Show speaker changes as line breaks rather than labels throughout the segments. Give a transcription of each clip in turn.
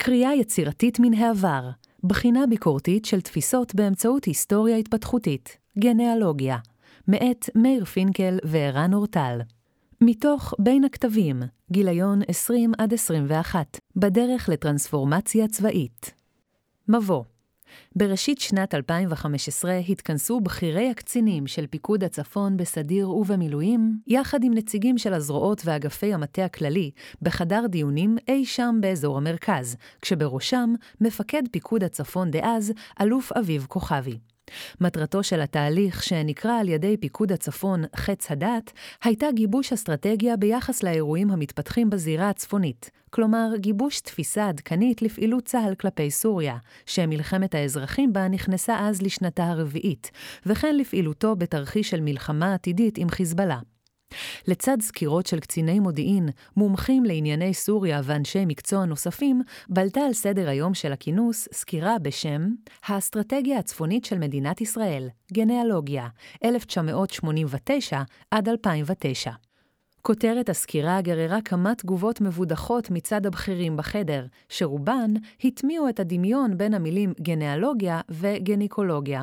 קריאה יצירתית מן העבר, בחינה ביקורתית של תפיסות באמצעות היסטוריה התפתחותית, גנאלוגיה, מאת מאיר פינקל וערן אורטל. מתוך בין הכתבים, גיליון 20 עד 21, בדרך לטרנספורמציה צבאית. מבוא בראשית שנת 2015 התכנסו בכירי הקצינים של פיקוד הצפון בסדיר ובמילואים, יחד עם נציגים של הזרועות ואגפי המטה הכללי, בחדר דיונים אי שם באזור המרכז, כשבראשם מפקד פיקוד הצפון דאז, אלוף אביב כוכבי. מטרתו של התהליך, שנקרא על ידי פיקוד הצפון חץ הדת, הייתה גיבוש אסטרטגיה ביחס לאירועים המתפתחים בזירה הצפונית, כלומר גיבוש תפיסה עדכנית לפעילות צה"ל כלפי סוריה, שמלחמת האזרחים בה נכנסה אז לשנתה הרביעית, וכן לפעילותו בתרחיש של מלחמה עתידית עם חיזבאללה. לצד סקירות של קציני מודיעין, מומחים לענייני סוריה ואנשי מקצוע נוספים, בלטה על סדר היום של הכינוס סקירה בשם האסטרטגיה הצפונית של מדינת ישראל, גנאלוגיה, 1989 עד 2009. כותרת הסקירה גררה כמה תגובות מבודחות מצד הבכירים בחדר, שרובן הטמיעו את הדמיון בין המילים גנאלוגיה וגניקולוגיה.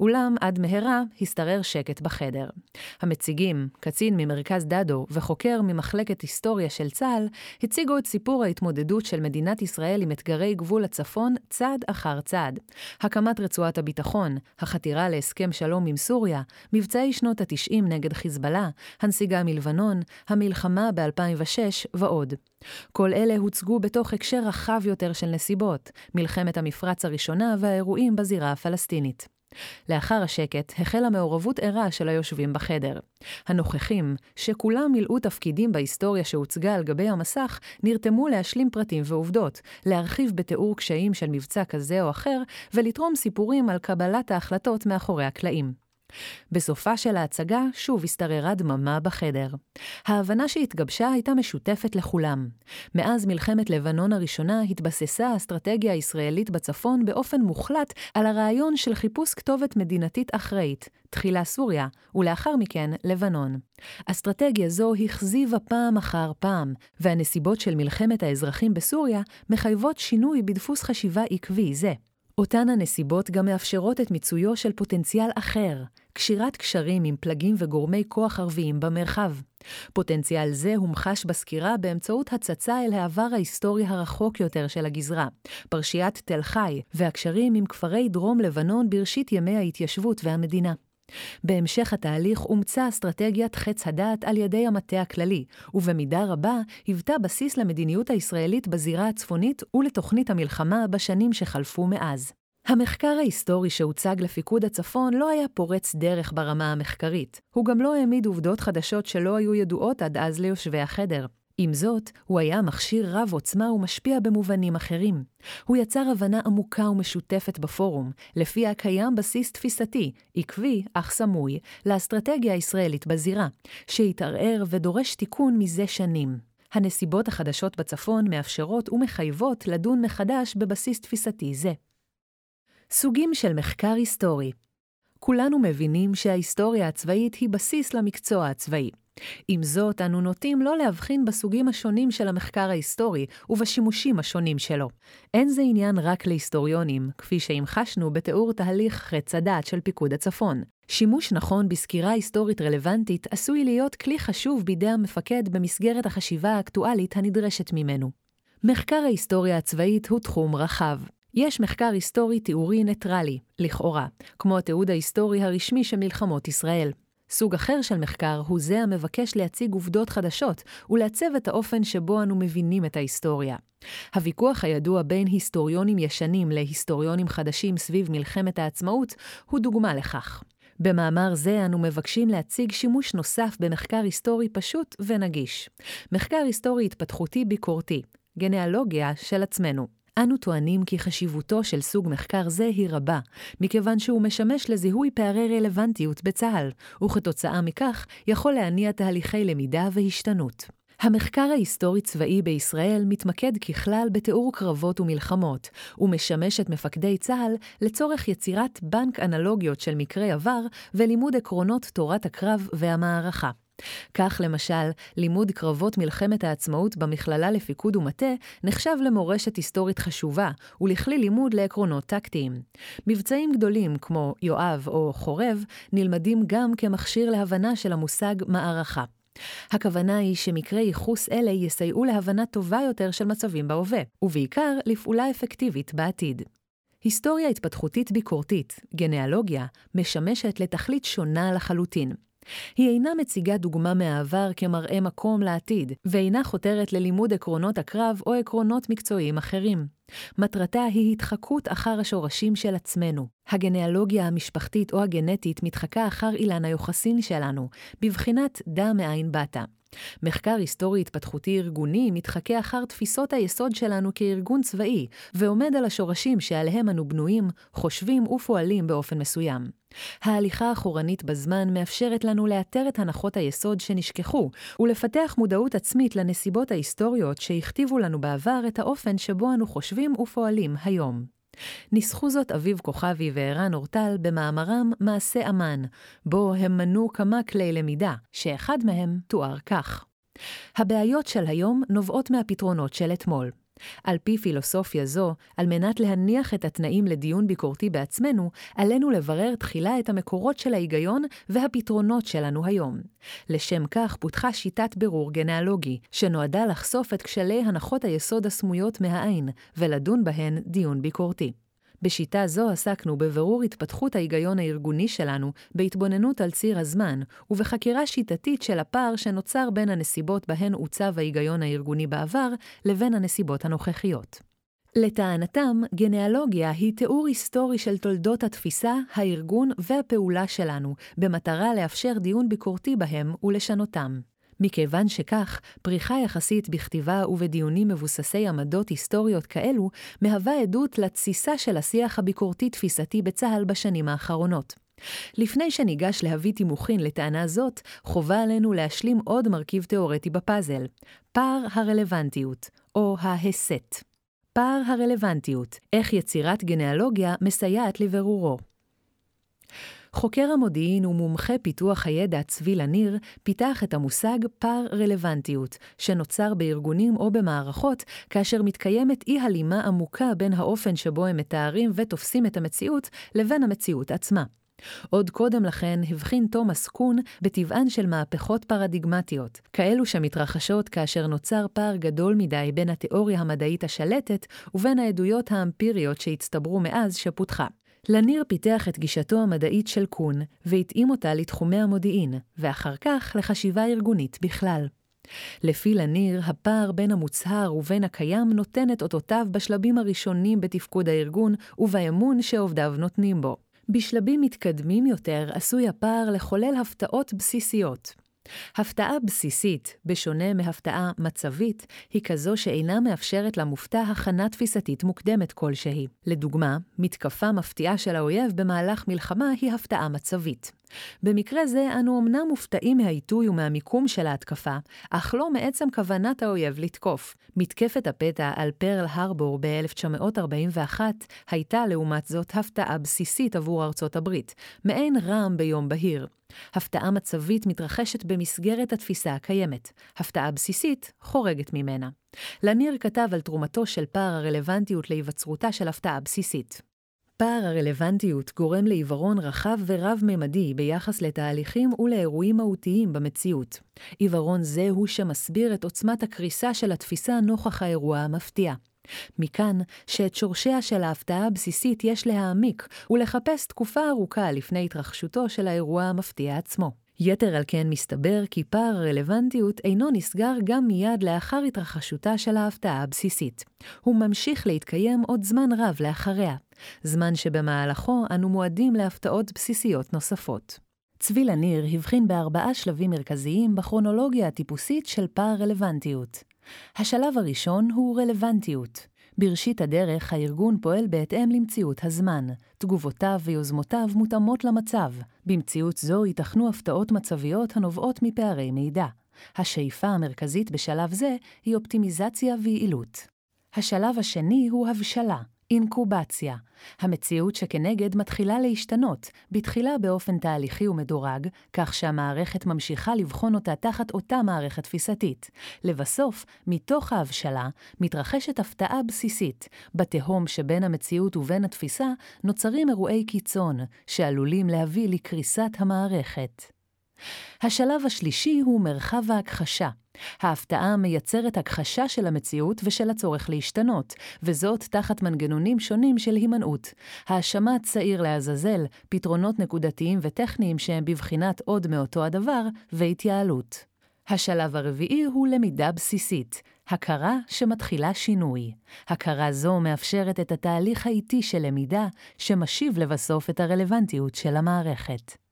אולם עד מהרה השתרר שקט בחדר. המציגים, קצין ממרכז דדו וחוקר ממחלקת היסטוריה של צה"ל, הציגו את סיפור ההתמודדות של מדינת ישראל עם אתגרי גבול הצפון צעד אחר צעד. הקמת רצועת הביטחון, החתירה להסכם שלום עם סוריה, מבצעי שנות ה-90 נגד חיזבאללה, הנסיגה מלבנון, המלחמה ב-2006 ועוד. כל אלה הוצגו בתוך הקשר רחב יותר של נסיבות, מלחמת המפרץ הראשונה והאירועים בזירה הפלסטינית. לאחר השקט החלה מעורבות ערה של היושבים בחדר. הנוכחים, שכולם מילאו תפקידים בהיסטוריה שהוצגה על גבי המסך, נרתמו להשלים פרטים ועובדות, להרחיב בתיאור קשיים של מבצע כזה או אחר, ולתרום סיפורים על קבלת ההחלטות מאחורי הקלעים. בסופה של ההצגה שוב השתררה דממה בחדר. ההבנה שהתגבשה הייתה משותפת לכולם. מאז מלחמת לבנון הראשונה התבססה האסטרטגיה הישראלית בצפון באופן מוחלט על הרעיון של חיפוש כתובת מדינתית אחראית, תחילה סוריה, ולאחר מכן לבנון. אסטרטגיה זו הכזיבה פעם אחר פעם, והנסיבות של מלחמת האזרחים בסוריה מחייבות שינוי בדפוס חשיבה עקבי זה. אותן הנסיבות גם מאפשרות את מיצויו של פוטנציאל אחר, קשירת קשרים עם פלגים וגורמי כוח ערביים במרחב. פוטנציאל זה הומחש בסקירה באמצעות הצצה אל העבר ההיסטורי הרחוק יותר של הגזרה, פרשיית תל חי והקשרים עם כפרי דרום לבנון בראשית ימי ההתיישבות והמדינה. בהמשך התהליך אומצה אסטרטגיית חץ הדעת על ידי המטה הכללי, ובמידה רבה היוותה בסיס למדיניות הישראלית בזירה הצפונית ולתוכנית המלחמה בשנים שחלפו מאז. המחקר ההיסטורי שהוצג לפיקוד הצפון לא היה פורץ דרך ברמה המחקרית. הוא גם לא העמיד עובדות חדשות שלא היו ידועות עד אז ליושבי החדר. עם זאת, הוא היה מכשיר רב עוצמה ומשפיע במובנים אחרים. הוא יצר הבנה עמוקה ומשותפת בפורום, לפיה קיים בסיס תפיסתי, עקבי אך סמוי, לאסטרטגיה הישראלית בזירה, שהתערער ודורש תיקון מזה שנים. הנסיבות החדשות בצפון מאפשרות ומחייבות לדון מחדש בבסיס תפיסתי זה. סוגים של מחקר היסטורי כולנו מבינים שההיסטוריה הצבאית היא בסיס למקצוע הצבאי. עם זאת, אנו נוטים לא להבחין בסוגים השונים של המחקר ההיסטורי ובשימושים השונים שלו. אין זה עניין רק להיסטוריונים, כפי שהמחשנו בתיאור תהליך חץ הדעת של פיקוד הצפון. שימוש נכון בסקירה היסטורית רלוונטית עשוי להיות כלי חשוב בידי המפקד במסגרת החשיבה האקטואלית הנדרשת ממנו. מחקר ההיסטוריה הצבאית הוא תחום רחב. יש מחקר היסטורי תיאורי ניטרלי, לכאורה, כמו התיעוד ההיסטורי הרשמי של מלחמות ישראל. סוג אחר של מחקר הוא זה המבקש להציג עובדות חדשות ולעצב את האופן שבו אנו מבינים את ההיסטוריה. הוויכוח הידוע בין היסטוריונים ישנים להיסטוריונים חדשים סביב מלחמת העצמאות הוא דוגמה לכך. במאמר זה אנו מבקשים להציג שימוש נוסף במחקר היסטורי פשוט ונגיש. מחקר היסטורי התפתחותי ביקורתי, גנאלוגיה של עצמנו. אנו טוענים כי חשיבותו של סוג מחקר זה היא רבה, מכיוון שהוא משמש לזיהוי פערי רלוונטיות בצה"ל, וכתוצאה מכך יכול להניע תהליכי למידה והשתנות. המחקר ההיסטורי-צבאי בישראל מתמקד ככלל בתיאור קרבות ומלחמות, ומשמש את מפקדי צה"ל לצורך יצירת בנק אנלוגיות של מקרי עבר ולימוד עקרונות תורת הקרב והמערכה. כך למשל, לימוד קרבות מלחמת העצמאות במכללה לפיקוד ומטה נחשב למורשת היסטורית חשובה, ולכלי לימוד לעקרונות טקטיים. מבצעים גדולים כמו יואב או חורב נלמדים גם כמכשיר להבנה של המושג מערכה. הכוונה היא שמקרי ייחוס אלה יסייעו להבנה טובה יותר של מצבים בהווה, ובעיקר לפעולה אפקטיבית בעתיד. היסטוריה התפתחותית ביקורתית, גנאלוגיה, משמשת לתכלית שונה לחלוטין. היא אינה מציגה דוגמה מהעבר כמראה מקום לעתיד, ואינה חותרת ללימוד עקרונות הקרב או עקרונות מקצועיים אחרים. מטרתה היא התחקות אחר השורשים של עצמנו. הגנאלוגיה המשפחתית או הגנטית מתחקה אחר אילן היוחסין שלנו, בבחינת דע מאין באת. מחקר היסטורי התפתחותי ארגוני מתחכה אחר תפיסות היסוד שלנו כארגון צבאי, ועומד על השורשים שעליהם אנו בנויים, חושבים ופועלים באופן מסוים. ההליכה אחורנית בזמן מאפשרת לנו לאתר את הנחות היסוד שנשכחו, ולפתח מודעות עצמית לנסיבות ההיסטוריות שהכתיבו לנו בעבר את האופן שבו אנו חושבים ופועלים היום. ניסחו זאת אביב כוכבי וערן אורטל במאמרם "מעשה אמן", בו הם מנו כמה כלי למידה, שאחד מהם תואר כך. הבעיות של היום נובעות מהפתרונות של אתמול. על פי פילוסופיה זו, על מנת להניח את התנאים לדיון ביקורתי בעצמנו, עלינו לברר תחילה את המקורות של ההיגיון והפתרונות שלנו היום. לשם כך פותחה שיטת בירור גנאלוגי, שנועדה לחשוף את כשלי הנחות היסוד הסמויות מהעין, ולדון בהן דיון ביקורתי. בשיטה זו עסקנו בבירור התפתחות ההיגיון הארגוני שלנו, בהתבוננות על ציר הזמן, ובחקירה שיטתית של הפער שנוצר בין הנסיבות בהן עוצב ההיגיון הארגוני בעבר, לבין הנסיבות הנוכחיות. לטענתם, גנאלוגיה היא תיאור היסטורי של תולדות התפיסה, הארגון והפעולה שלנו, במטרה לאפשר דיון ביקורתי בהם ולשנותם. מכיוון שכך, פריחה יחסית בכתיבה ובדיונים מבוססי עמדות היסטוריות כאלו, מהווה עדות לתסיסה של השיח הביקורתי-תפיסתי בצה"ל בשנים האחרונות. לפני שניגש להביא תימוכין לטענה זאת, חובה עלינו להשלים עוד מרכיב תאורטי בפאזל, פער הרלוונטיות, או ההסת. פער הרלוונטיות, איך יצירת גנאלוגיה מסייעת לבירורו. חוקר המודיעין ומומחה פיתוח הידע צבי לניר פיתח את המושג פער רלוונטיות, שנוצר בארגונים או במערכות כאשר מתקיימת אי-הלימה עמוקה בין האופן שבו הם מתארים ותופסים את המציאות לבין המציאות עצמה. עוד קודם לכן הבחין תומאס קון בטבען של מהפכות פרדיגמטיות, כאלו שמתרחשות כאשר נוצר פער גדול מדי בין התיאוריה המדעית השלטת ובין העדויות האמפיריות שהצטברו מאז שפותחה. לניר פיתח את גישתו המדעית של קון, והתאים אותה לתחומי המודיעין, ואחר כך לחשיבה ארגונית בכלל. לפי לניר, הפער בין המוצהר ובין הקיים נותן את אותותיו בשלבים הראשונים בתפקוד הארגון ובאמון שעובדיו נותנים בו. בשלבים מתקדמים יותר עשוי הפער לחולל הפתעות בסיסיות. הפתעה בסיסית, בשונה מהפתעה מצבית, היא כזו שאינה מאפשרת למופתע הכנה תפיסתית מוקדמת כלשהי. לדוגמה, מתקפה מפתיעה של האויב במהלך מלחמה היא הפתעה מצבית. במקרה זה אנו אמנם מופתעים מהעיתוי ומהמיקום של ההתקפה, אך לא מעצם כוונת האויב לתקוף. מתקפת הפתע על פרל הרבור ב-1941 הייתה לעומת זאת הפתעה בסיסית עבור ארצות הברית, מעין רעם ביום בהיר. הפתעה מצבית מתרחשת במסגרת התפיסה הקיימת, הפתעה בסיסית חורגת ממנה. לניר כתב על תרומתו של פער הרלוונטיות להיווצרותה של הפתעה בסיסית. פער הרלוונטיות גורם לעיוורון רחב ורב-ממדי ביחס לתהליכים ולאירועים מהותיים במציאות. עיוורון זה הוא שמסביר את עוצמת הקריסה של התפיסה נוכח האירוע המפתיע. מכאן שאת שורשיה של ההפתעה הבסיסית יש להעמיק ולחפש תקופה ארוכה לפני התרחשותו של האירוע המפתיע עצמו. יתר על כן מסתבר כי פער הרלוונטיות אינו נסגר גם מיד לאחר התרחשותה של ההפתעה הבסיסית. הוא ממשיך להתקיים עוד זמן רב לאחריה, זמן שבמהלכו אנו מועדים להפתעות בסיסיות נוספות. צבי לניר הבחין בארבעה שלבים מרכזיים בכרונולוגיה הטיפוסית של פער רלוונטיות. השלב הראשון הוא רלוונטיות. בראשית הדרך הארגון פועל בהתאם למציאות הזמן. תגובותיו ויוזמותיו מותאמות למצב. במציאות זו ייתכנו הפתעות מצביות הנובעות מפערי מידע. השאיפה המרכזית בשלב זה היא אופטימיזציה ויעילות. השלב השני הוא הבשלה, אינקובציה, המציאות שכנגד מתחילה להשתנות, בתחילה באופן תהליכי ומדורג, כך שהמערכת ממשיכה לבחון אותה תחת אותה מערכת תפיסתית. לבסוף, מתוך ההבשלה, מתרחשת הפתעה בסיסית. בתהום שבין המציאות ובין התפיסה, נוצרים אירועי קיצון, שעלולים להביא לקריסת המערכת. השלב השלישי הוא מרחב ההכחשה. ההפתעה מייצרת הכחשה של המציאות ושל הצורך להשתנות, וזאת תחת מנגנונים שונים של הימנעות. האשמת צעיר לעזאזל, פתרונות נקודתיים וטכניים שהם בבחינת עוד מאותו הדבר, והתייעלות. השלב הרביעי הוא למידה בסיסית, הכרה שמתחילה שינוי. הכרה זו מאפשרת את התהליך האיטי של למידה, שמשיב לבסוף את הרלוונטיות של המערכת.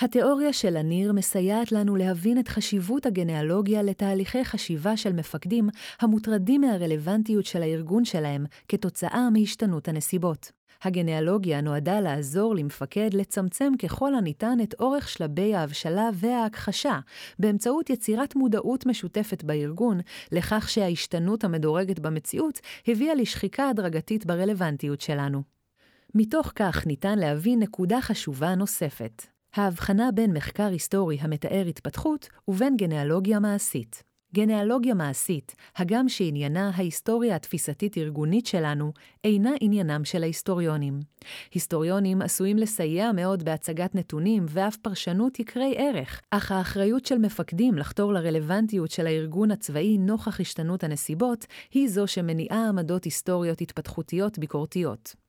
התיאוריה של הניר מסייעת לנו להבין את חשיבות הגנאלוגיה לתהליכי חשיבה של מפקדים המוטרדים מהרלוונטיות של הארגון שלהם כתוצאה מהשתנות הנסיבות. הגנאלוגיה נועדה לעזור למפקד לצמצם ככל הניתן את אורך שלבי ההבשלה וההכחשה, באמצעות יצירת מודעות משותפת בארגון, לכך שההשתנות המדורגת במציאות הביאה לשחיקה הדרגתית ברלוונטיות שלנו. מתוך כך ניתן להבין נקודה חשובה נוספת. ההבחנה בין מחקר היסטורי המתאר התפתחות ובין גנאלוגיה מעשית. גנאלוגיה מעשית, הגם שעניינה ההיסטוריה התפיסתית-ארגונית שלנו, אינה עניינם של ההיסטוריונים. היסטוריונים עשויים לסייע מאוד בהצגת נתונים ואף פרשנות יקרי ערך, אך האחריות של מפקדים לחתור לרלוונטיות של הארגון הצבאי נוכח השתנות הנסיבות, היא זו שמניעה עמדות היסטוריות התפתחותיות ביקורתיות.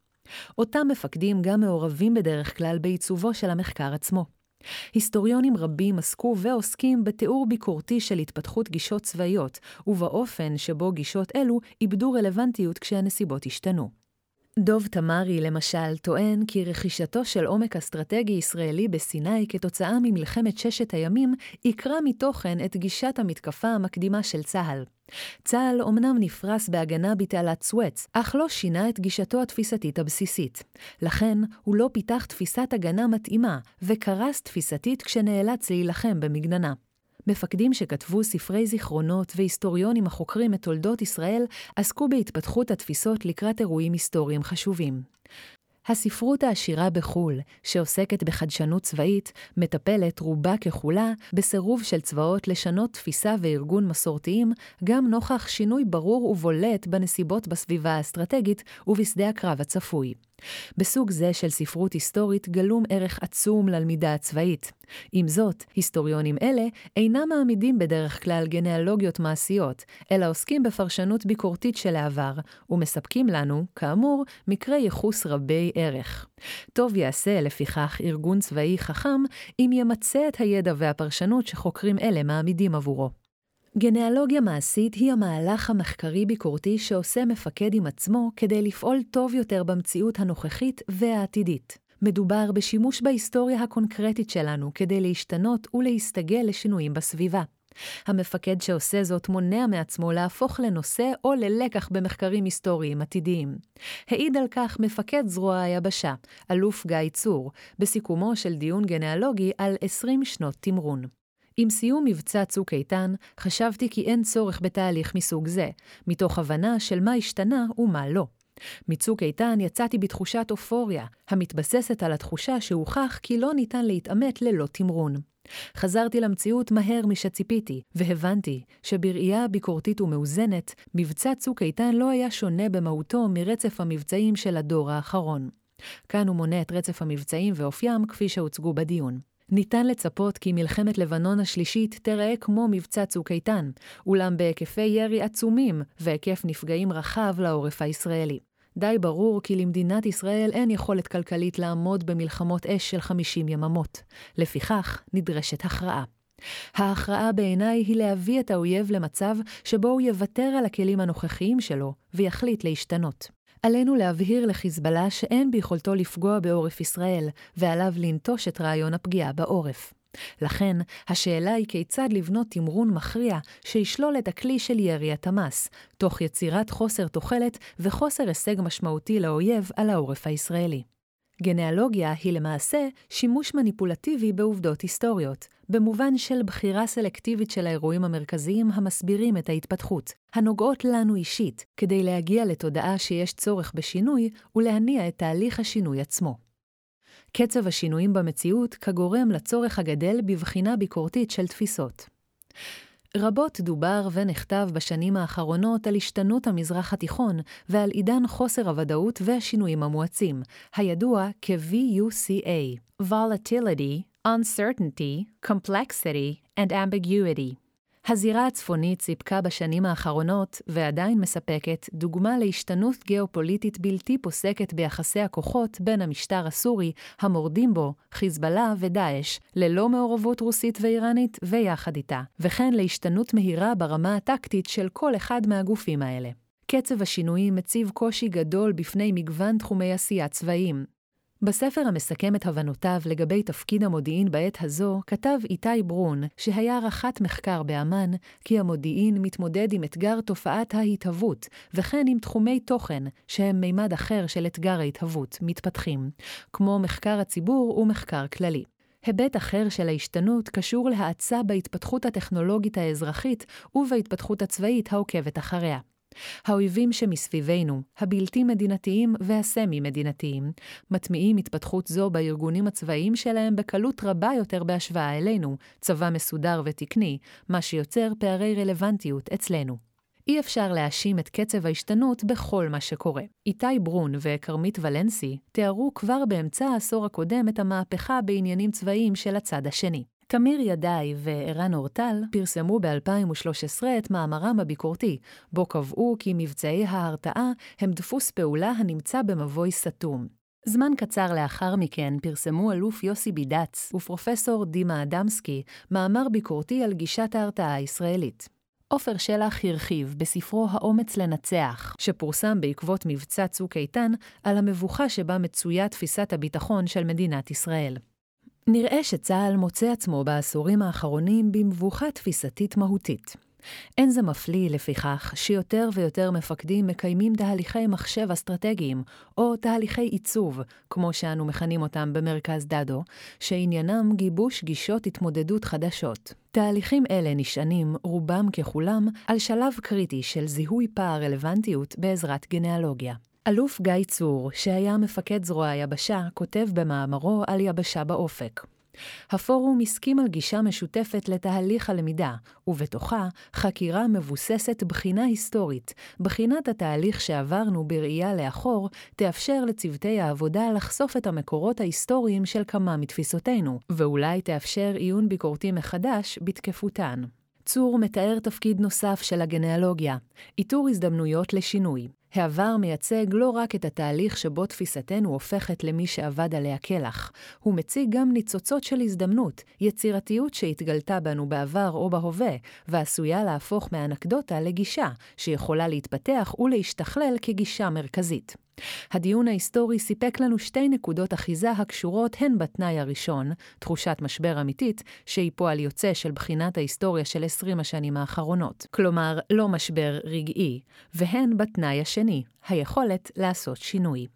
אותם מפקדים גם מעורבים בדרך כלל בעיצובו של המחקר עצמו. היסטוריונים רבים עסקו ועוסקים בתיאור ביקורתי של התפתחות גישות צבאיות, ובאופן שבו גישות אלו איבדו רלוונטיות כשהנסיבות השתנו. דוב תמרי, למשל, טוען כי רכישתו של עומק אסטרטגי ישראלי בסיני כתוצאה ממלחמת ששת הימים, עיקרה מתוכן את גישת המתקפה המקדימה של צה"ל. צה"ל אומנם נפרס בהגנה בתעלת סואץ, אך לא שינה את גישתו התפיסתית הבסיסית. לכן, הוא לא פיתח תפיסת הגנה מתאימה, וקרס תפיסתית כשנאלץ להילחם במגננה. מפקדים שכתבו ספרי זיכרונות והיסטוריונים החוקרים את תולדות ישראל עסקו בהתפתחות התפיסות לקראת אירועים היסטוריים חשובים. הספרות העשירה בחו"ל, שעוסקת בחדשנות צבאית, מטפלת רובה ככולה בסירוב של צבאות לשנות תפיסה וארגון מסורתיים, גם נוכח שינוי ברור ובולט בנסיבות בסביבה האסטרטגית ובשדה הקרב הצפוי. בסוג זה של ספרות היסטורית גלום ערך עצום ללמידה הצבאית. עם זאת, היסטוריונים אלה אינם מעמידים בדרך כלל גנאלוגיות מעשיות, אלא עוסקים בפרשנות ביקורתית של העבר, ומספקים לנו, כאמור, מקרי ייחוס רבי ערך. טוב יעשה, לפיכך, ארגון צבאי חכם, אם ימצה את הידע והפרשנות שחוקרים אלה מעמידים עבורו. גנאלוגיה מעשית היא המהלך המחקרי-ביקורתי שעושה מפקד עם עצמו כדי לפעול טוב יותר במציאות הנוכחית והעתידית. מדובר בשימוש בהיסטוריה הקונקרטית שלנו כדי להשתנות ולהסתגל לשינויים בסביבה. המפקד שעושה זאת מונע מעצמו להפוך לנושא או ללקח במחקרים היסטוריים עתידיים. העיד על כך מפקד זרוע היבשה, אלוף גיא צור, בסיכומו של דיון גנאלוגי על 20 שנות תמרון. עם סיום מבצע צוק איתן, חשבתי כי אין צורך בתהליך מסוג זה, מתוך הבנה של מה השתנה ומה לא. מצוק איתן יצאתי בתחושת אופוריה, המתבססת על התחושה שהוכח כי לא ניתן להתעמת ללא תמרון. חזרתי למציאות מהר משציפיתי, והבנתי שבראייה ביקורתית ומאוזנת, מבצע צוק איתן לא היה שונה במהותו מרצף המבצעים של הדור האחרון. כאן הוא מונה את רצף המבצעים ואופיים כפי שהוצגו בדיון. ניתן לצפות כי מלחמת לבנון השלישית תראה כמו מבצע צוק איתן, אולם בהיקפי ירי עצומים והיקף נפגעים רחב לעורף הישראלי. די ברור כי למדינת ישראל אין יכולת כלכלית לעמוד במלחמות אש של 50 יממות. לפיכך, נדרשת הכרעה. ההכרעה בעיניי היא להביא את האויב למצב שבו הוא יוותר על הכלים הנוכחיים שלו ויחליט להשתנות. עלינו להבהיר לחיזבאללה שאין ביכולתו לפגוע בעורף ישראל, ועליו לנטוש את רעיון הפגיעה בעורף. לכן, השאלה היא כיצד לבנות תמרון מכריע שישלול את הכלי של ירי התמ"ס, תוך יצירת חוסר תוחלת וחוסר הישג משמעותי לאויב על העורף הישראלי. גנאלוגיה היא למעשה שימוש מניפולטיבי בעובדות היסטוריות, במובן של בחירה סלקטיבית של האירועים המרכזיים המסבירים את ההתפתחות, הנוגעות לנו אישית, כדי להגיע לתודעה שיש צורך בשינוי ולהניע את תהליך השינוי עצמו. קצב השינויים במציאות כגורם לצורך הגדל בבחינה ביקורתית של תפיסות. רבות דובר ונכתב בשנים האחרונות על השתנות המזרח התיכון ועל עידן חוסר הוודאות והשינויים המואצים, הידוע כ-VUCA, Volatility, Uncertainty, Complexity and Ambiguity. הזירה הצפונית סיפקה בשנים האחרונות, ועדיין מספקת, דוגמה להשתנות גיאופוליטית בלתי פוסקת ביחסי הכוחות בין המשטר הסורי, המורדים בו, חיזבאללה ודאעש, ללא מעורבות רוסית ואיראנית, ויחד איתה, וכן להשתנות מהירה ברמה הטקטית של כל אחד מהגופים האלה. קצב השינויים מציב קושי גדול בפני מגוון תחומי עשייה צבאיים, בספר המסכם את הבנותיו לגבי תפקיד המודיעין בעת הזו, כתב איתי ברון, שהיה רח"ט מחקר באמ"ן, כי המודיעין מתמודד עם אתגר תופעת ההתהוות, וכן עם תחומי תוכן, שהם מימד אחר של אתגר ההתהוות, מתפתחים, כמו מחקר הציבור ומחקר כללי. היבט אחר של ההשתנות קשור להאצה בהתפתחות הטכנולוגית האזרחית ובהתפתחות הצבאית העוקבת אחריה. האויבים שמסביבנו, הבלתי מדינתיים והסמי-מדינתיים, מטמיעים התפתחות זו בארגונים הצבאיים שלהם בקלות רבה יותר בהשוואה אלינו, צבא מסודר ותקני, מה שיוצר פערי רלוונטיות אצלנו. אי אפשר להאשים את קצב ההשתנות בכל מה שקורה. איתי ברון וכרמית ולנסי תיארו כבר באמצע העשור הקודם את המהפכה בעניינים צבאיים של הצד השני. תמיר ידעי וערן אורטל פרסמו ב-2013 את מאמרם הביקורתי, בו קבעו כי מבצעי ההרתעה הם דפוס פעולה הנמצא במבוי סתום. זמן קצר לאחר מכן פרסמו אלוף יוסי בידץ ופרופסור דימה אדמסקי מאמר ביקורתי על גישת ההרתעה הישראלית. עופר שלח הרחיב בספרו "האומץ לנצח", שפורסם בעקבות מבצע צוק איתן, על המבוכה שבה מצויה תפיסת הביטחון של מדינת ישראל. נראה שצה"ל מוצא עצמו בעשורים האחרונים במבוכה תפיסתית מהותית. אין זה מפליא, לפיכך, שיותר ויותר מפקדים מקיימים תהליכי מחשב אסטרטגיים, או תהליכי עיצוב, כמו שאנו מכנים אותם במרכז דדו, שעניינם גיבוש גישות התמודדות חדשות. תהליכים אלה נשענים, רובם ככולם, על שלב קריטי של זיהוי פער רלוונטיות בעזרת גנאלוגיה. אלוף גיא צור, שהיה מפקד זרוע היבשה, כותב במאמרו על יבשה באופק. הפורום הסכים על גישה משותפת לתהליך הלמידה, ובתוכה חקירה מבוססת בחינה היסטורית. בחינת התהליך שעברנו בראייה לאחור, תאפשר לצוותי העבודה לחשוף את המקורות ההיסטוריים של כמה מתפיסותינו, ואולי תאפשר עיון ביקורתי מחדש בתקפותן. צור מתאר תפקיד נוסף של הגנאלוגיה, איתור הזדמנויות לשינוי. העבר מייצג לא רק את התהליך שבו תפיסתנו הופכת למי שאבד עליה כלח, הוא מציג גם ניצוצות של הזדמנות, יצירתיות שהתגלתה בנו בעבר או בהווה, ועשויה להפוך מאנקדוטה לגישה, שיכולה להתפתח ולהשתכלל כגישה מרכזית. הדיון ההיסטורי סיפק לנו שתי נקודות אחיזה הקשורות הן בתנאי הראשון, תחושת משבר אמיתית, שהיא פועל יוצא של בחינת ההיסטוריה של 20 השנים האחרונות, כלומר, לא משבר רגעי, והן בתנאי השני, היכולת לעשות שינוי.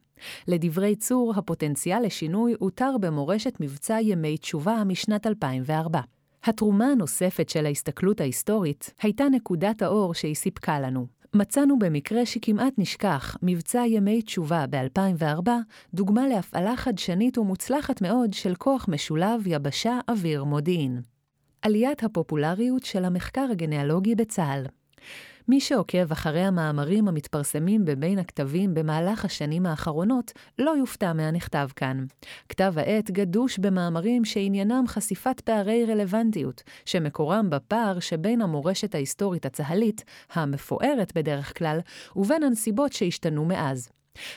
לדברי צור, הפוטנציאל לשינוי הותר במורשת מבצע ימי תשובה משנת 2004. התרומה הנוספת של ההסתכלות ההיסטורית הייתה נקודת האור שהיא סיפקה לנו, מצאנו במקרה שכמעט נשכח, מבצע ימי תשובה ב-2004, דוגמה להפעלה חדשנית ומוצלחת מאוד של כוח משולב יבשה-אוויר-מודיעין. עליית הפופולריות של המחקר הגנאלוגי בצה"ל. מי שעוקב אחרי המאמרים המתפרסמים בבין הכתבים במהלך השנים האחרונות, לא יופתע מהנכתב כאן. כתב העת גדוש במאמרים שעניינם חשיפת פערי רלוונטיות, שמקורם בפער שבין המורשת ההיסטורית הצה"לית, המפוארת בדרך כלל, ובין הנסיבות שהשתנו מאז.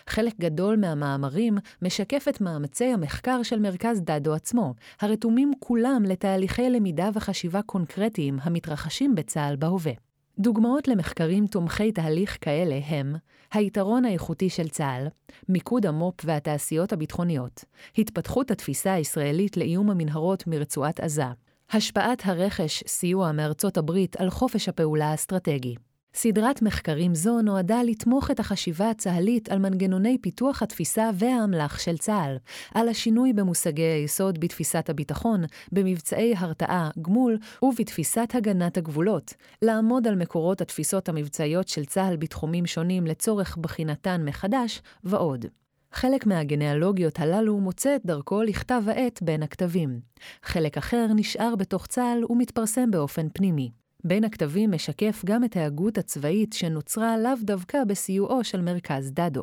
חלק גדול מהמאמרים משקף את מאמצי המחקר של מרכז דדו עצמו, הרתומים כולם לתהליכי למידה וחשיבה קונקרטיים המתרחשים בצה"ל בהווה. דוגמאות למחקרים תומכי תהליך כאלה הם היתרון האיכותי של צה"ל, מיקוד המו"פ והתעשיות הביטחוניות, התפתחות התפיסה הישראלית לאיום המנהרות מרצועת עזה, השפעת הרכש סיוע מארצות הברית על חופש הפעולה האסטרטגי, סדרת מחקרים זו נועדה לתמוך את החשיבה הצה"לית על מנגנוני פיתוח התפיסה והאמל"ח של צה"ל, על השינוי במושגי היסוד בתפיסת הביטחון, במבצעי הרתעה, גמול ובתפיסת הגנת הגבולות, לעמוד על מקורות התפיסות המבצעיות של צה"ל בתחומים שונים לצורך בחינתן מחדש, ועוד. חלק מהגנאלוגיות הללו מוצא את דרכו לכתב העת בין הכתבים. חלק אחר נשאר בתוך צה"ל ומתפרסם באופן פנימי. בין הכתבים משקף גם את ההגות הצבאית שנוצרה לאו דווקא בסיועו של מרכז דדו.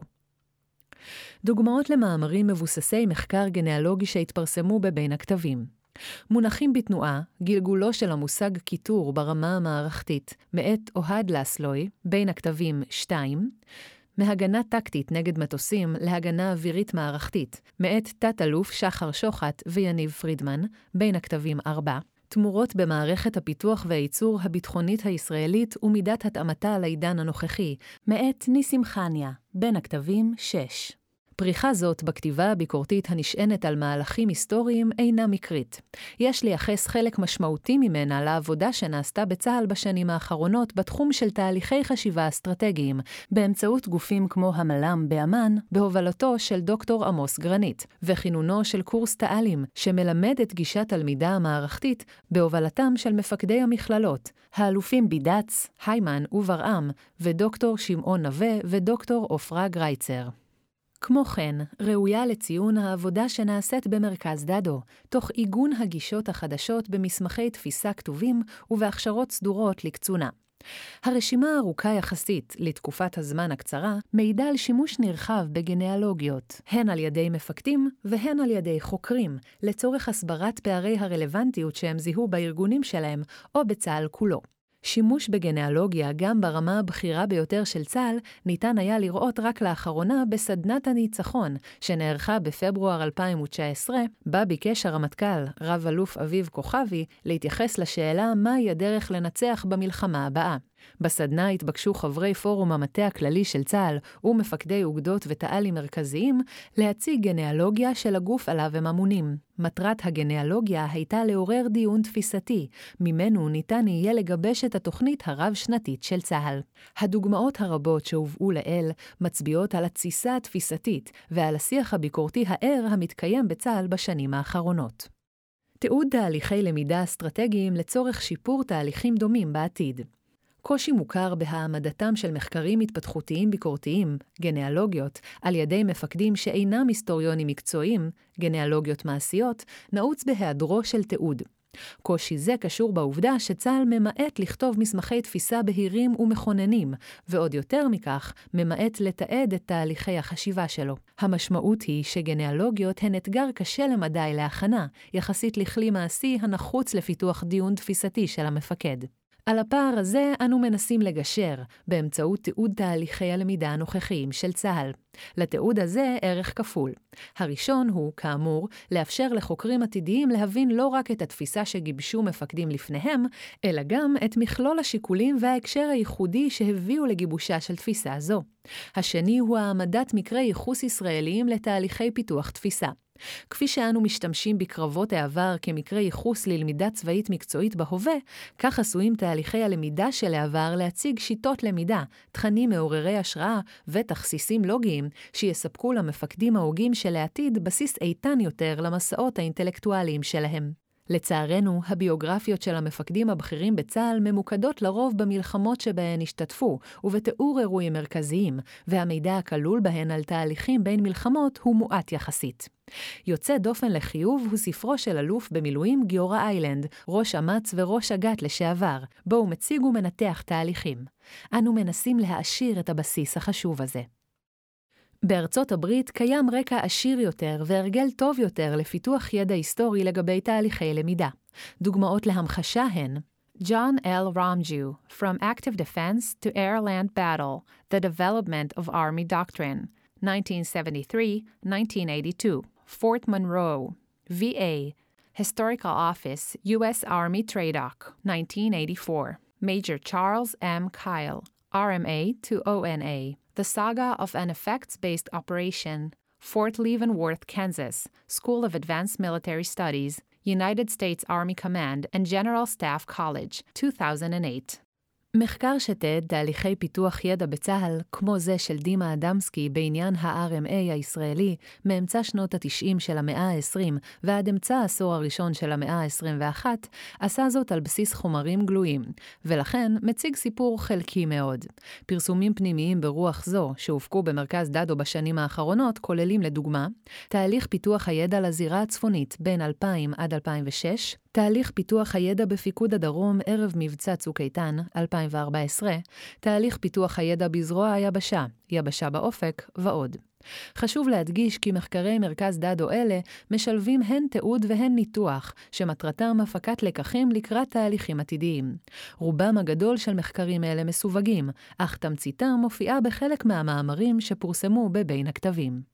דוגמאות למאמרים מבוססי מחקר גנאלוגי שהתפרסמו בבין הכתבים. מונחים בתנועה, גלגולו של המושג קיטור ברמה המערכתית, מאת אוהד לסלוי, בין הכתבים 2, מהגנה טקטית נגד מטוסים להגנה אווירית מערכתית, מאת תת-אלוף שחר שוחט ויניב פרידמן, בין הכתבים 4, תמורות במערכת הפיתוח והייצור הביטחונית הישראלית ומידת התאמתה לעידן הנוכחי, מאת ניסים חניה, בין הכתבים 6. פריחה זאת בכתיבה הביקורתית הנשענת על מהלכים היסטוריים אינה מקרית. יש לייחס חלק משמעותי ממנה לעבודה שנעשתה בצה"ל בשנים האחרונות בתחום של תהליכי חשיבה אסטרטגיים, באמצעות גופים כמו המל"ם באמ"ן, בהובלתו של דוקטור עמוס גרנית, וכינונו של קורס תא"לים, שמלמד את גישת הלמידה המערכתית בהובלתם של מפקדי המכללות, האלופים בידץ, היימן וברעם, ודוקטור שמעון נווה ודוקטור עופרה גרייצר. כמו כן, ראויה לציון העבודה שנעשית במרכז דדו, תוך עיגון הגישות החדשות במסמכי תפיסה כתובים ובהכשרות סדורות לקצונה. הרשימה הארוכה יחסית לתקופת הזמן הקצרה מעידה על שימוש נרחב בגנאלוגיות, הן על ידי מפקדים והן על ידי חוקרים, לצורך הסברת פערי הרלוונטיות שהם זיהו בארגונים שלהם או בצה"ל כולו. שימוש בגנאלוגיה גם ברמה הבכירה ביותר של צה"ל ניתן היה לראות רק לאחרונה בסדנת הניצחון, שנערכה בפברואר 2019, בה ביקש הרמטכ"ל, רב-אלוף אביב כוכבי, להתייחס לשאלה מהי הדרך לנצח במלחמה הבאה. בסדנה התבקשו חברי פורום המטה הכללי של צה"ל ומפקדי אוגדות ותא"לים מרכזיים להציג גנאלוגיה של הגוף עליו הם אמונים. מטרת הגנאלוגיה הייתה לעורר דיון תפיסתי, ממנו ניתן יהיה לגבש את התוכנית הרב-שנתית של צה"ל. הדוגמאות הרבות שהובאו לעיל מצביעות על התסיסה התפיסתית ועל השיח הביקורתי הער המתקיים בצה"ל בשנים האחרונות. תיעוד תהליכי למידה אסטרטגיים לצורך שיפור תהליכים דומים בעתיד. קושי מוכר בהעמדתם של מחקרים התפתחותיים ביקורתיים, גנאלוגיות, על ידי מפקדים שאינם היסטוריונים מקצועיים, גנאלוגיות מעשיות, נעוץ בהיעדרו של תיעוד. קושי זה קשור בעובדה שצה"ל ממעט לכתוב מסמכי תפיסה בהירים ומכוננים, ועוד יותר מכך, ממעט לתעד את תהליכי החשיבה שלו. המשמעות היא שגנאלוגיות הן אתגר קשה למדי להכנה, יחסית לכלי מעשי הנחוץ לפיתוח דיון תפיסתי של המפקד. על הפער הזה אנו מנסים לגשר באמצעות תיעוד תהליכי הלמידה הנוכחיים של צה"ל. לתיעוד הזה ערך כפול. הראשון הוא, כאמור, לאפשר לחוקרים עתידיים להבין לא רק את התפיסה שגיבשו מפקדים לפניהם, אלא גם את מכלול השיקולים וההקשר הייחודי שהביאו לגיבושה של תפיסה זו. השני הוא העמדת מקרי ייחוס ישראליים לתהליכי פיתוח תפיסה. כפי שאנו משתמשים בקרבות העבר כמקרה ייחוס ללמידה צבאית מקצועית בהווה, כך עשויים תהליכי הלמידה של העבר להציג שיטות למידה, תכנים מעוררי השראה ותכסיסים לוגיים, שיספקו למפקדים ההוגים של העתיד בסיס איתן יותר למסעות האינטלקטואליים שלהם. לצערנו, הביוגרפיות של המפקדים הבכירים בצה"ל ממוקדות לרוב במלחמות שבהן השתתפו, ובתיאור אירועים מרכזיים, והמידע הכלול בהן על תהליכים בין מלחמות הוא מועט יחסית. יוצא דופן לחיוב הוא ספרו של אלוף במילואים גיורא איילנד, ראש אמ"ץ וראש אג"ת לשעבר, בו הוא מציג ומנתח תהליכים. אנו מנסים להעשיר את הבסיס החשוב הזה. בארצות הברית קיים רקע עשיר יותר והרגל טוב יותר לפיתוח ידע היסטורי לגבי תהליכי למידה. דוגמאות להמחשה הן John L. Ramju, From Active Defense to Air-Land Battle, The Development of Army Doctrine, 1973-1982, Fort Monroe, VA, Historical Office, U.S. Army Tradoc, 1984, Major Charles M. Kyle, RMA to ONA, The Saga of an Effects Based Operation, Fort Leavenworth, Kansas, School of Advanced Military Studies, United States Army Command and General Staff College, 2008. מחקר שתיעד תהליכי פיתוח ידע בצה"ל, כמו זה של דימה אדמסקי בעניין ה-RMA הישראלי, מאמצע שנות ה-90 של המאה ה-20 ועד אמצע העשור הראשון של המאה ה-21, עשה זאת על בסיס חומרים גלויים, ולכן מציג סיפור חלקי מאוד. פרסומים פנימיים ברוח זו, שהופקו במרכז דדו בשנים האחרונות, כוללים לדוגמה, תהליך פיתוח הידע לזירה הצפונית בין 2000 עד 2006, תהליך פיתוח הידע בפיקוד הדרום ערב מבצע צוק איתן, 2014, תהליך פיתוח הידע בזרוע היבשה, יבשה באופק ועוד. חשוב להדגיש כי מחקרי מרכז דדו אלה משלבים הן תיעוד והן ניתוח, שמטרתם הפקת לקחים לקראת תהליכים עתידיים. רובם הגדול של מחקרים אלה מסווגים, אך תמציתם מופיעה בחלק מהמאמרים שפורסמו בבין הכתבים.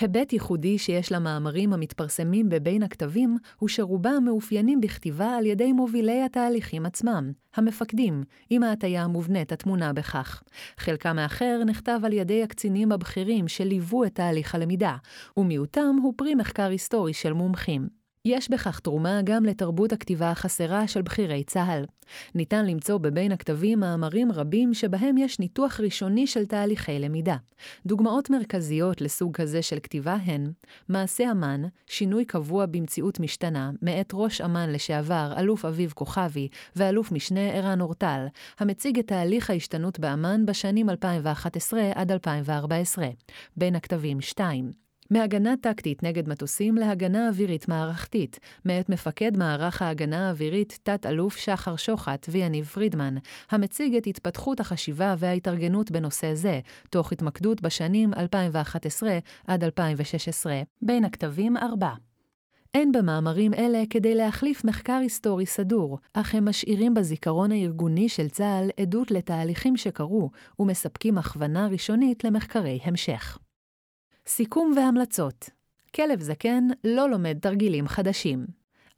היבט ייחודי שיש למאמרים המתפרסמים בבין הכתבים, הוא שרובם מאופיינים בכתיבה על ידי מובילי התהליכים עצמם, המפקדים, עם ההטיה המובנית הטמונה בכך. חלקם האחר נכתב על ידי הקצינים הבכירים שליוו את תהליך הלמידה, ומיעוטם הוא פרי מחקר היסטורי של מומחים. יש בכך תרומה גם לתרבות הכתיבה החסרה של בכירי צה"ל. ניתן למצוא בבין הכתבים מאמרים רבים שבהם יש ניתוח ראשוני של תהליכי למידה. דוגמאות מרכזיות לסוג כזה של כתיבה הן מעשה אמ"ן, שינוי קבוע במציאות משתנה, מאת ראש אמ"ן לשעבר, אלוף אביב כוכבי, ואלוף משנה ערן אורטל, המציג את תהליך ההשתנות באמ"ן בשנים 2011 עד 2014. בין הכתבים 2. מהגנה טקטית נגד מטוסים להגנה אווירית מערכתית, מאת מפקד מערך ההגנה האווירית תת-אלוף שחר שוחט ויניב פרידמן, המציג את התפתחות החשיבה וההתארגנות בנושא זה, תוך התמקדות בשנים 2011 עד 2016, בין הכתבים ארבע. אין במאמרים אלה כדי להחליף מחקר היסטורי סדור, אך הם משאירים בזיכרון הארגוני של צה"ל עדות לתהליכים שקרו, ומספקים הכוונה ראשונית למחקרי המשך. סיכום והמלצות כלב זקן לא לומד תרגילים חדשים.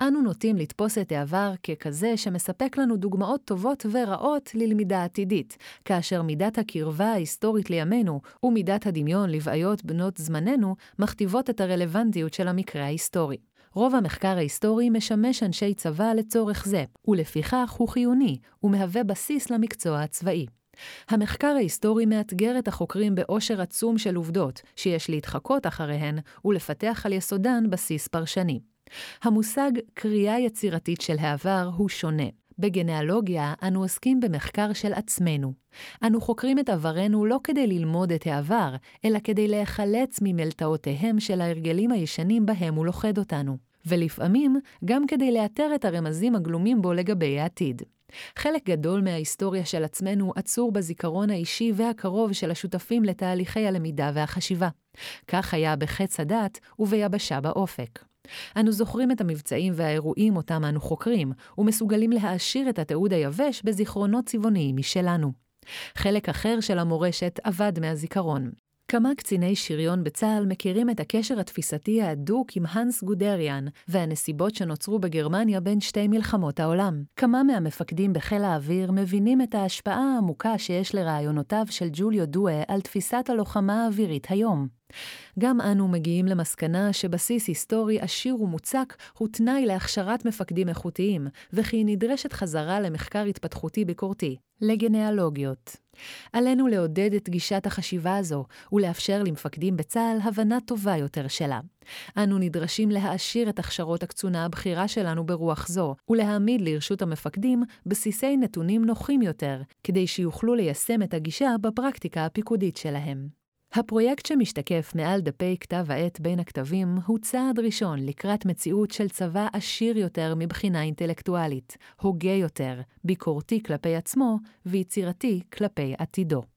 אנו נוטים לתפוס את העבר ככזה שמספק לנו דוגמאות טובות ורעות ללמידה עתידית, כאשר מידת הקרבה ההיסטורית לימינו ומידת הדמיון לבעיות בנות זמננו מכתיבות את הרלוונטיות של המקרה ההיסטורי. רוב המחקר ההיסטורי משמש אנשי צבא לצורך זה, ולפיכך הוא חיוני, ומהווה בסיס למקצוע הצבאי. המחקר ההיסטורי מאתגר את החוקרים באושר עצום של עובדות, שיש להתחקות אחריהן ולפתח על יסודן בסיס פרשני. המושג קריאה יצירתית של העבר הוא שונה. בגנאלוגיה אנו עוסקים במחקר של עצמנו. אנו חוקרים את עברנו לא כדי ללמוד את העבר, אלא כדי להיחלץ ממלתעותיהם של ההרגלים הישנים בהם הוא לוכד אותנו. ולפעמים גם כדי לאתר את הרמזים הגלומים בו לגבי העתיד. חלק גדול מההיסטוריה של עצמנו עצור בזיכרון האישי והקרוב של השותפים לתהליכי הלמידה והחשיבה. כך היה בחץ הדת וביבשה באופק. אנו זוכרים את המבצעים והאירועים אותם אנו חוקרים, ומסוגלים להעשיר את התיעוד היבש בזיכרונות צבעוניים משלנו. חלק אחר של המורשת אבד מהזיכרון. כמה קציני שריון בצה"ל מכירים את הקשר התפיסתי ההדוק עם הנס גודריאן והנסיבות שנוצרו בגרמניה בין שתי מלחמות העולם. כמה מהמפקדים בחיל האוויר מבינים את ההשפעה העמוקה שיש לרעיונותיו של ג'וליו דואה על תפיסת הלוחמה האווירית היום. גם אנו מגיעים למסקנה שבסיס היסטורי עשיר ומוצק הוא תנאי להכשרת מפקדים איכותיים, וכי נדרשת חזרה למחקר התפתחותי ביקורתי, לגנאלוגיות. עלינו לעודד את גישת החשיבה הזו, ולאפשר למפקדים בצה"ל הבנה טובה יותר שלה. אנו נדרשים להעשיר את הכשרות הקצונה הבכירה שלנו ברוח זו, ולהעמיד לרשות המפקדים בסיסי נתונים נוחים יותר, כדי שיוכלו ליישם את הגישה בפרקטיקה הפיקודית שלהם. הפרויקט שמשתקף מעל דפי כתב העת בין הכתבים הוא צעד ראשון לקראת מציאות של צבא עשיר יותר מבחינה אינטלקטואלית, הוגה יותר, ביקורתי כלפי עצמו ויצירתי כלפי עתידו.